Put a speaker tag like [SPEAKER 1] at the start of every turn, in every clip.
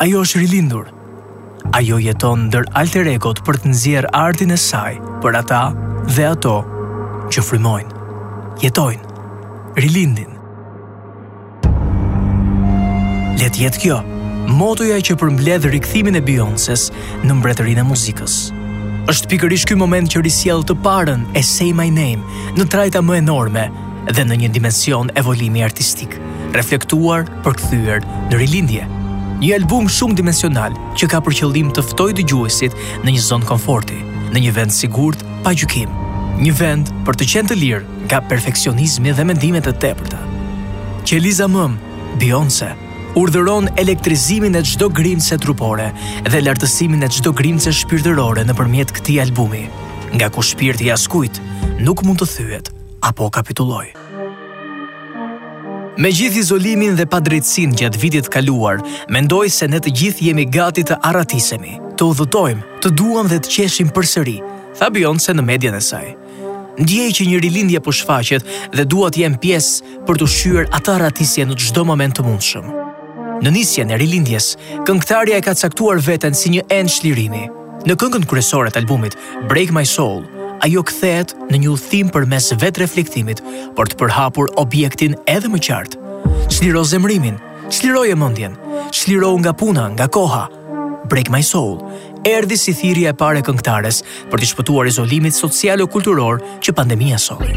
[SPEAKER 1] Ajo është rilindur. Ajo jeton ndër alter egot për të nxjerrë artin e saj për ata dhe ato që frymojnë, jetojnë, rilindin. Le të jetë kjo motoja që përmbledh rikthimin e Beyoncés në mbretërinë e muzikës. Është pikërisht ky moment që risjell të parën e Say My Name në trajta më enorme dhe në një dimension evolimi artistik, reflektuar Përkthyer në rilindje. Një album shumë dimensional që ka për qëllim të ftojë dëgjuesit në një zonë komforti, në një vend të sigurt, pa gjykim. Një vend për të qenë të lirë nga perfeksionizmi dhe mendimet e tepërta. Qeliza mëmë, Beyoncé, urdhëron elektrizimin e çdo grimce trupore dhe lartësimin e çdo grimce shpirtërore nëpërmjet këtij albumi, nga ku shpirti i askujt nuk mund të thyhet apo kapitullojë. Me gjithë izolimin dhe padrejtësinë gjatë vitit të kaluar, mendoj se ne të gjithë jemi gati të arratisemi, të udhëtojmë, të duam dhe të qeshim përsëri, tha Beyoncé në median e saj. Ndiej që një rilindje po shfaqet dhe dua të jem pjesë për të shqyër atë arratisje në çdo moment të mundshëm. Në nisjen e rilindjes, këngëtarja e ka caktuar veten si një ent çlirimi. Në këngën kryesore të albumit, Break My Soul, ajo kthehet në një udhëtim përmes vetëreflektimit për të përhapur objektin edhe më qartë. Çliro zemërimin, çliroje mendjen, çlirohu nga puna, nga koha. Break My Soul, erdi si thirrja e parë e këngëtares për t'i shpëtuar izolimit social o kulturor që pandemia solli.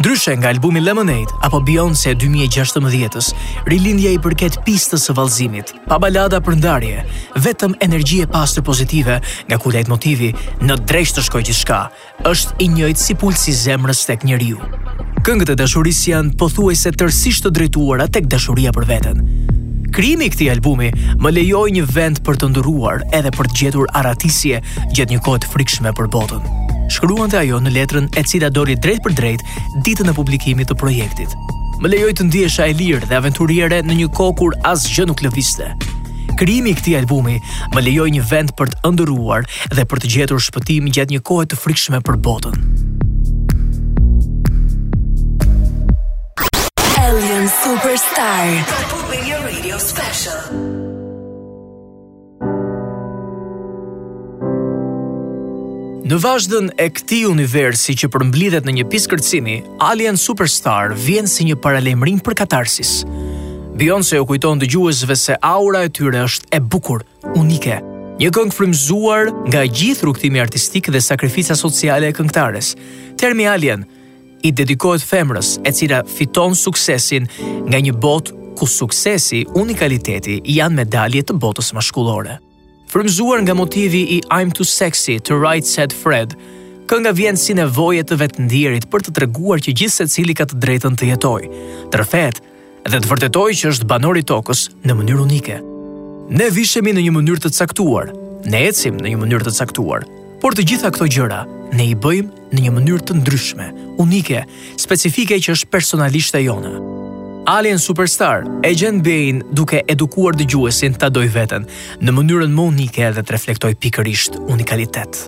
[SPEAKER 1] Ndryshe nga albumi Lemonade apo Beyoncé e 2016-ës, rilindja i përket pistës së vallëzimit, Pa balada për ndarje, vetëm energji e pastër pozitive nga ku lajtmotivi në dreq të shkojë gjithçka, është i njëjtë si pulsi i zemrës tek njeriu. Këngët e dashurisë janë pothuajse tërësisht të drejtuara tek dashuria për veten. Krijimi i këtij albumi më lejoi një vend për të ëndërruar edhe për të gjetur arratisje gjatë një kohe të frikshme për botën. Shkruante ajo në letrën e cila doli drejtpërdrejt ditën e publikimit të projektit. Më lejoi të ndihesha e lirë dhe aventuriere në një kohë kur asgjë nuk lëvizte. Krijimi i këtij albumi më lejoi një vend për të ëndërruar dhe për të gjetur shpëtim gjatë një kohe të frikshme për botën.
[SPEAKER 2] Alien Superstar. Popular Radio Special.
[SPEAKER 1] Në vazhdën e këtij universi që përmblidhet në një pistë kërcimi, Alien Superstar vjen si një paralajmërim për katarsis. Beyoncé iu kujton dëgjuesve se aura e tyre është e bukur, unike. Një këngë frymëzuar nga gjithë rrugëtimi artistik dhe sakrifica sociale e këngëtares. Termi Alien i dedikohet femrës e cila fiton suksesin nga një botë ku suksesi, unikaliteti janë medalje të botës mashkullore. Frymëzuar nga motivi i I'm too sexy të Right Said Fred, kënga vjen si nevojë e të vetëndierit për të treguar që gjithsecili ka të drejtën të jetojë, tërfet dhe të vërtetojë që është banor i tokës në mënyrë unike. Ne vishemi në një mënyrë të caktuar, ne ecim në një mënyrë të caktuar, por të gjitha këto gjëra ne i bëjmë në një mënyrë të ndryshme, unike, specifike që është personalisht e jona. Alien Superstar e gjen Beyn duke edukuar dëgjuesin ta dojë veten në mënyrën më unike dhe të reflektojë pikërisht unikalitet.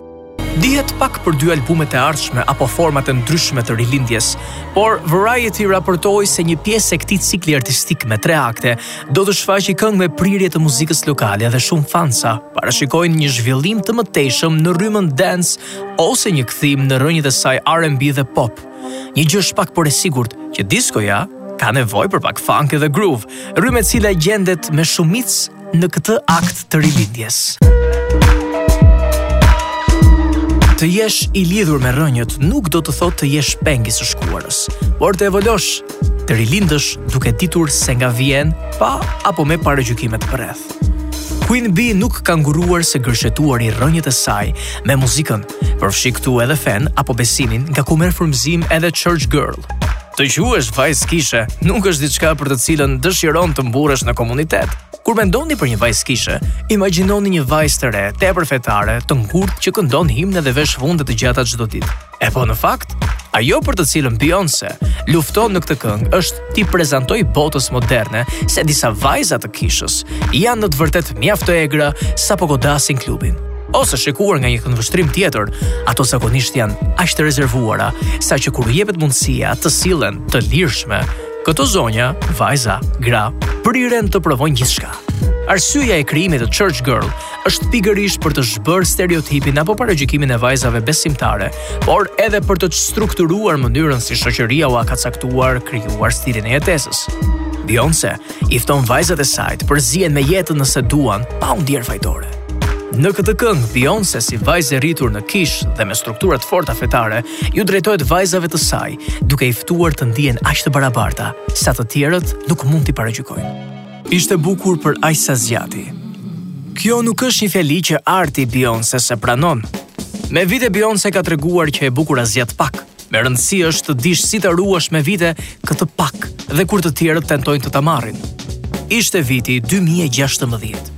[SPEAKER 1] Dihet pak për dy albumet e ardhshme apo format e ndryshme të rilindjes, por Variety raportoi se një pjesë e këtij cikli artistik me tre akte do të shfaqë këngë me prirje të muzikës lokale dhe shumë fansa parashikojnë një zhvillim të mëtejshëm në rrymën dance ose një kthim në rrënjët e saj R&B dhe pop. Një gjë është pak por e sigurt që diskoja ka nevojë për pak funk dhe groove, rrymë e cila gjendet me shumicë në këtë akt të rilindjes. Të jesh i lidhur me rrënjët nuk do të thotë të jesh peng i së shkuarës, por të evolosh, të rilindësh duke ditur se nga vjen pa apo me paragjykimet përreth. Queen Bee nuk ka ngurruar se gërshetuari rrënjët e saj me muzikën, përfshi këtu edhe fenë apo besimin nga ku merr frymëzim edhe Church Girl. Të quhesh vajzë kishe nuk është diçka për të cilën dëshiron të mburresh në komunitet. Kur mendoni për një vajzë kishe, imagjinoni një vajzë të re, tepër fetare, të ngurtë që këndon himne dhe vesh funde të gjata çdo ditë. E po në fakt, ajo për të cilën Beyoncé lufton në këtë këngë është t'i prezantojë botës moderne se disa vajza të kishës janë në të vërtetë mjaft të egra sapo godasin klubin. ose shikuar nga një këndvështrim tjetër, ato zakonisht janë aq të rezervuara saqë kur u jepet mundësia të sillen të lirshme, këto zonja, vajza, gra, priren të provojnë gjithçka. Arsyeja e krijimit të Church Girl është pikërisht për të zhbërë stereotipin apo paragjykimin e vajzave besimtare, por edhe për të strukturuar mënyrën si shoqëria ua ka caktuar krijuar stilin e jetesës. Beyoncé i fton vajzat e saj të përzihen me jetën nëse duan pa u ndier fajtore. Në këtë këngë, Beyoncé si vajzë e rritur në kishë dhe me struktura të forta fetare, u drejtohet vajzave të saj, duke i ftuar të ndihen aq të barabarta, sa të tjerët nuk mund t'i paragjykojnë. Ishte bukur për aq sa zgjati. Kjo nuk është një fjali që arti i Beyoncé s'e pranon. Me vite Beyoncé ka treguar që e bukura zgjat pak, Me rëndësi është të dish si të ruash me vite këtë pakt edhe kur të tjerët tentojnë të ta marrin. Ishte viti 2016.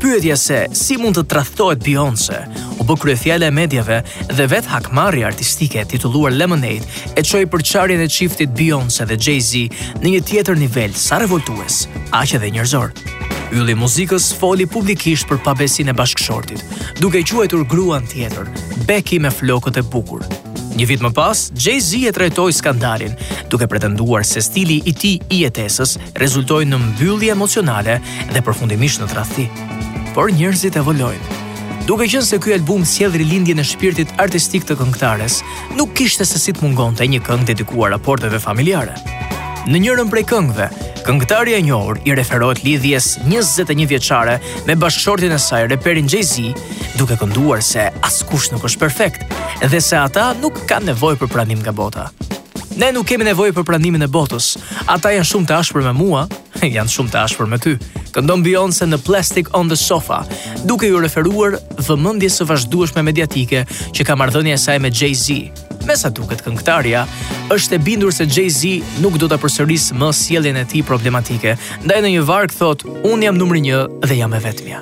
[SPEAKER 1] Pyetja se si mund të tradhtohet Beyoncé u bë kryefjala e mediave dhe vetë hakmarrja artistike e titulluar Lemonade e çoi përçarjen e çiftit Beyoncé dhe Jay-Z në një tjetër nivel sa revoltues, aq edhe njerëzor. Ylli i muzikës foli publikisht për pabesinë e bashkëshortit, duke quajtur gruan tjetër, Becky me flokët e bukur. Një vit më pas, Jay-Z e trajtoi skandalin, duke pretenduar se stili i tij i jetesës rezultoi në mbyllje emocionale dhe përfundimisht në tradhti. Por njerëzit evolojnë. Duke qenë se ky album sjell rilindjen e shpirtit artistik të këngëtares, nuk kishte se si të mungonte një këngë dedikuar raporteve familjare. Në njërën prej këngëve, këngëtarja e njohur i referohet lidhjes 21 vjeçare me bashkëshortin e saj, reperin Jay-Z, duke kënduar se askush nuk është perfekt, dhe se ata nuk kanë nevojë për pranim nga bota. Ne nuk kemi nevojë për pranimin e botës. Ata janë shumë të ashpër me mua, janë shumë të ashpër me ty. Këndon Beyoncé në Plastic off the Sofa, duke iu referuar vëmendjes së vazhdueshme mediatike që ka marrëdhënia e saj me Jay-Z. Me sa duket këngëtarja, është e bindur se Jay-Z nuk do ta përsërisë më sjelljen e tij problematike. Ndaj në një varg thotë, "Unë jam numri 1 dhe jam e vetmja."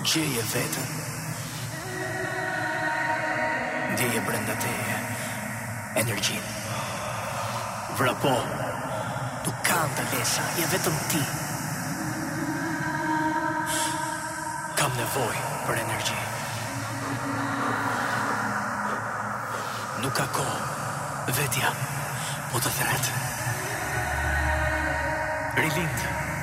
[SPEAKER 1] Gjeje veten. Ndjeje brenda teje energjinë. Vrapo. Nuk ka ndalesa, je vetëm ti. Kam nevojë për energji. Nuk ka kohë. Vetja po të thret. Rilind.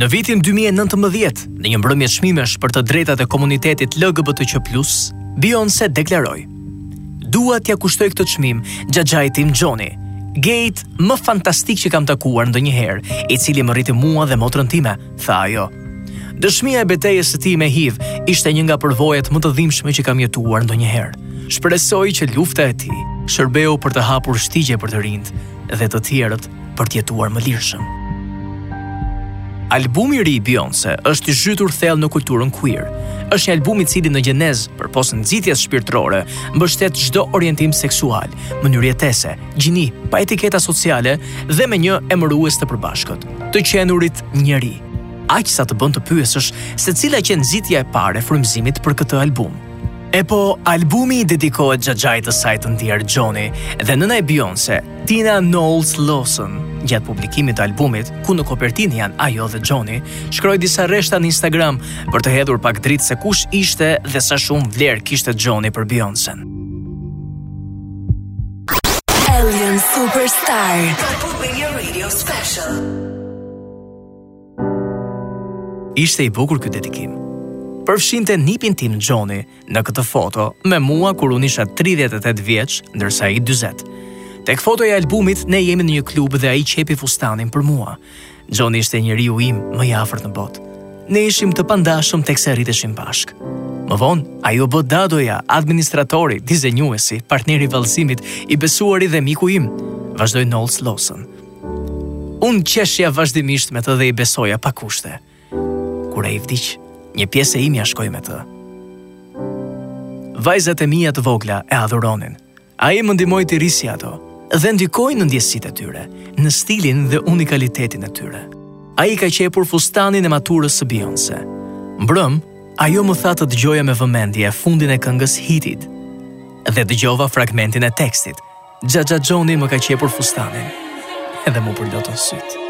[SPEAKER 1] Në vitin 2019, në një mbrëmje çmimesh për të drejtat e komunitetit LGBTQ+, Beyoncé deklaroi: "Dua t'ia kushtoj këtë çmim xhaxhait tim Johnny, gejit më fantastik që kam takuar ndonjëherë, i cili më rriti mua dhe motrën time, tha ajo. Dëshmia e betejës së tij me HIV ishte një nga përvojat më të dhimbshme që kam jetuar ndonjëherë. Shpresoj që lufta e tij shërbeu për të hapur shtigje për të rinjtë dhe të tjerët për të jetuar më lirshëm. Albumi i ri i Beyoncé është i zhytur thellë në kulturën queer. Është një album i cili në gjenezë, përpos nxitjes shpirtërore, mbështet çdo orientim seksual, mënyrë jetese, gjini, pa etiketa sociale dhe me një emërues të përbashkët. të qenurit njeri, aq sa të bën të pyesësh se cila qe nxitja e parë e frymëzimit për këtë album. E po, albumi i dedikohet xhaxhait të saj të ndjerë Johnny dhe nëna e Beyoncé, Tina Knowles Lawson, gjatë publikimit të albumit, ku në kopertinë janë ajo dhe Johnny, shkroi disa rreshta në Instagram për të hedhur pak dritë se kush ishte dhe sa shumë vlerë kishte Johnny për Beyoncé.
[SPEAKER 2] Alien Superstar. Albania Radio Special.
[SPEAKER 1] Ishte i bukur ky dedikim. Përfshinte nipin tim Johnny në këtë foto me mua kur unë isha 38 vjeç, ndërsa ai 40. Tek fotoja e albumit ne jemi në një klub dhe ai qepi fustanin për mua. Johnny ishte njeriu im më i afërt në botë. Ne ishim të pandashëm teksa rriteshim bashkë. Më vonë, ai u bë dadoja, administratori, dizenjuesi, partneri i vallëzimit, i besuari dhe miku im, vazhdoi Knowles Lawson. Unë qeshja vazhdimisht me të dhe i besoja pa kushte. Kur ai vdiq, një pjesë e imja shkoi me të. Vajzat e mia të vogla e adhuronin. Ai më ndihmoi t'i rris ato dhe ndikoi në ndjesitë e tyre, në stilin dhe unikalitetin e tyre. Ai ka qepur fustanin e maturës së Beyoncé. Mbrëm, ajo më tha të dëgjoja me vëmendje fundin e këngës Heated dhe dëgjova fragmentin e tekstit. Xhaxha Johnny më ka qepur fustanin dhe m'u përlotën sytë.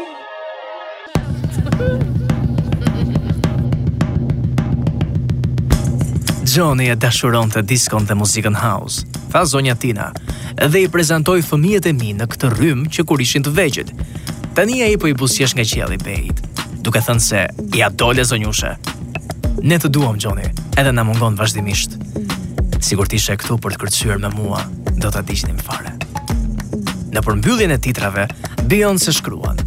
[SPEAKER 1] Johnny e dashuronte diskon dhe muzikën house, tha zonja Tina, dhe i prezantoi fëmijët e mi në këtë rrymë që kur ishin të vegjël. Tani ai po i buzëqesh nga qielli Bey-t, duke thënë se ia dole zonjushe. Ne të duam, Johnny, edhe na mungon vazhdimisht. Sikur t'ishe këtu për të kërcyer me mua, do ta digjnim fare. Në përmbylljen e titrave, Beyoncé shkruan: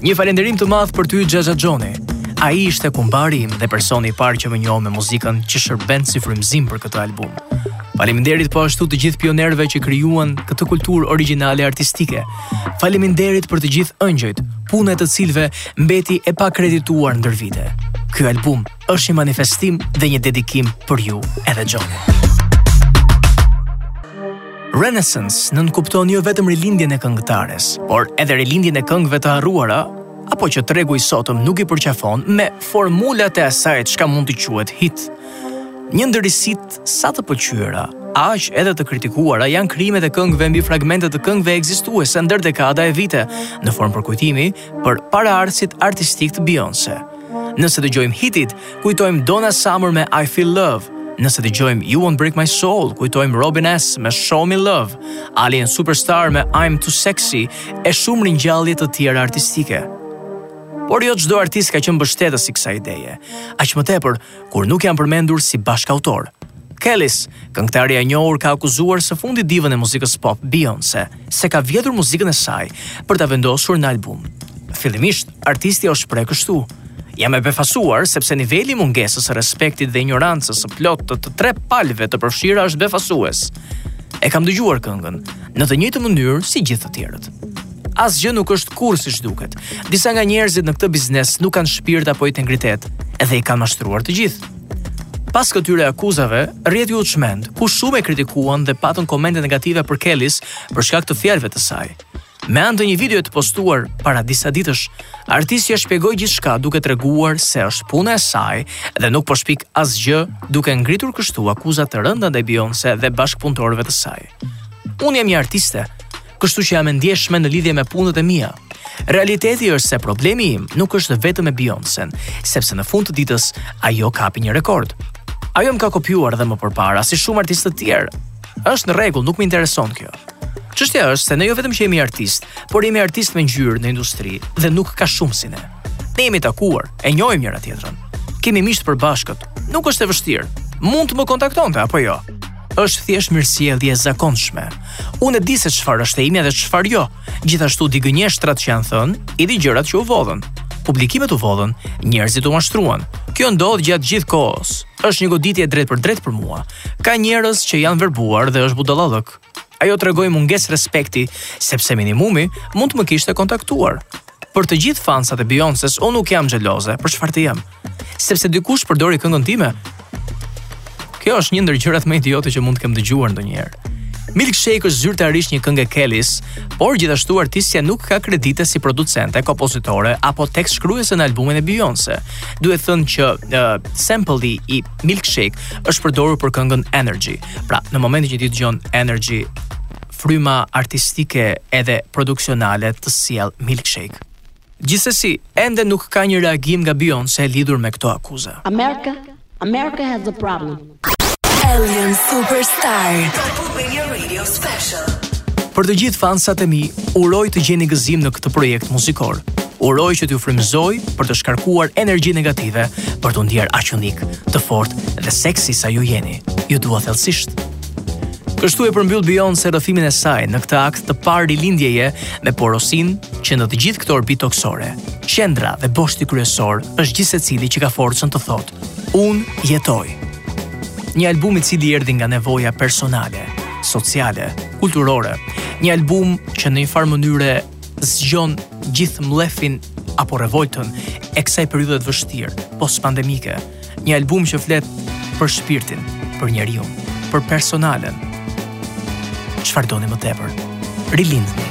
[SPEAKER 1] Një falënderim të madh për ty Xhaxha Xhoni. Ai ishte kumbari im dhe personi i parë që më njoh me muzikën që shërben si frymëzim për këtë album. Faleminderit po ashtu të gjithë pionierëve që krijuan këtë kulturë origjinale e artistike. Faleminderit për të gjithë ëngjëjt, puna e të cilëve mbeti e pakredituar ndër vite. Ky album është një manifestim dhe një dedikim për ju edhe Xhoni. Renaissance nënkupton jo vetëm rilindjen e këngëtares, por edhe rilindjen e këngëve të harruara, apo që tregu i sotëm nuk i përqafon me formulat e asaj çka mund të quhet hit. Një ndër risitë sa të pëlqyera, aq edhe të kritikuara janë krijimet e këngëve mbi fragmente të këngëve ekzistuese ndër dekada e vite, në formë përkujtimi për paraardhësit artistikë të Beyoncé. Nëse dëgjojmë Heated, kujtojmë Donna Summer me I Feel Love, nëse dëgjojmë You Won't Break My Soul, kujtojmë Robin S. me Show Me Love, Alien Superstar me I'm Too Sexy, e shumë ringjallje të tjera artistike. Por jo çdo artist ka qenë mbështetës i kësaj ideje, aq më tepër, kur nuk janë përmendur si bashkautorë. Kelis, këngëtarja e njohur ka akuzuar së fundi divën e muzikës pop Beyoncé. se ka vjedhur muzikën e saj për ta vendosur në album. Fillimisht, artistja u shpreh kështu: Jam e befasuar sepse niveli i mungesës së respektit dhe injorancës së plotë të të tre palëve të përfshira është befasues. E kam dëgjuar këngën në të njëjtën mënyrë si gjithë të tjerët. Asgjë nuk është kurrë siç duket. Disa nga njerëzit në këtë biznes nuk kanë shpirt apo integritet, edhe i kanë mashtruar të gjithë. Pas këtyre akuzave, rrjeti u çmend, ku shumë e kritikuan dhe patën komente negative për Kelis për shkak të fjalëve të saj. Me anë të një videoje të postuar para disa ditësh, artistja shpjegoi gjithçka duke treguar se është puna e saj dhe nuk po shpik asgjë, duke ngritur kështu akuza të rënda ndaj Beyoncé dhe bashkëpunëtorëve të saj. Unë jam një artiste, kështu që jam e ndjeshme në lidhje me punët e mia. Realiteti është se problemi im nuk është vetëm me Beyoncé-n, sepse në fund të ditës ajo kapi një rekord. Ajo më ka kopjuar dhe më përpara si shumë artistë të tjerë. Është në rregull, nuk më intereson kjo. Çështja është se ne jo vetëm që jemi artistë, por jemi artistë me ngjyrë në industri dhe nuk ka shumë si ne. Ne jemi takuar, e njohim njëra-tjetrën. Kemi miq të përbashkët. Nuk është e vështirë. Mund të më kontaktonte apo jo? është thjesht mirësjellje e zakonshme. Unë e di se çfarë është e imja dhe çfarë jo. Gjithashtu di gënjeshtrat që janë thënë, i di gjërat që u vodhën. Publikimet u vodhën, njerëzit u mashtruan. Kjo ndodh gjatë gjithë kohës. Është një goditje drejtpërdrejt për mua. Ka njerëz që janë verbuar dhe është budallallëk. Ajo tregoi mungesë respekti, sepse minimumi mund të më kishte kontaktuar. Për të gjithë fansat e Beyoncé-s, unë nuk jam xheloze, për çfarë të jem? Sepse dikush përdori këngën time. Kjo është një ndër gjërat më idiote që mund të kem dëgjuar ndonjëherë. Milkshake është zyrtarisht një këngë e Kelis, por gjithashtu artistja nuk ka kredite si producente, kompozitore apo tekstshkruese në albumin e Beyoncé. Duhet thënë që uh, sample-i i Milkshake është përdorur për këngën Energy. Pra, në momentin që ti dëgjon Energy, fryma artistike edhe produksionale të sjell Milkshake. Gjithsesi, ende nuk ka një reagim nga Beyoncé lidhur me këto akuza.
[SPEAKER 3] America, America has a problem.
[SPEAKER 2] Alien Superstar.
[SPEAKER 1] Për të gjithë fansat e mi, uroj të gjeni gëzim në këtë projekt muzikor. Uroj që t'ju frymëzojë për të shkarkuar energji negative, për t'u ndjerë aq unikë, të fortë dhe seksi sa ju jeni. Ju dua thellësisht. Kështu e përmbyll Beyoncé rrëfimin e saj në këtë akt të parë rilindjeje me porosinë që në të gjithë këtë orbitë tokësore, qendra dhe boshti kryesor është gjithsecili që ka forcën të thotë: Unë jetoj. Një album i cili erdhi nga nevoja personale, sociale, kulturore, një album që në një farë mënyre zgjon gjithë mllefin apo revoltën e kësaj periudhe të vështirë, postpandemike, një album që flet për shpirtin, për njeriun, për personalen. Çfarë doni më tepër? Rilindni.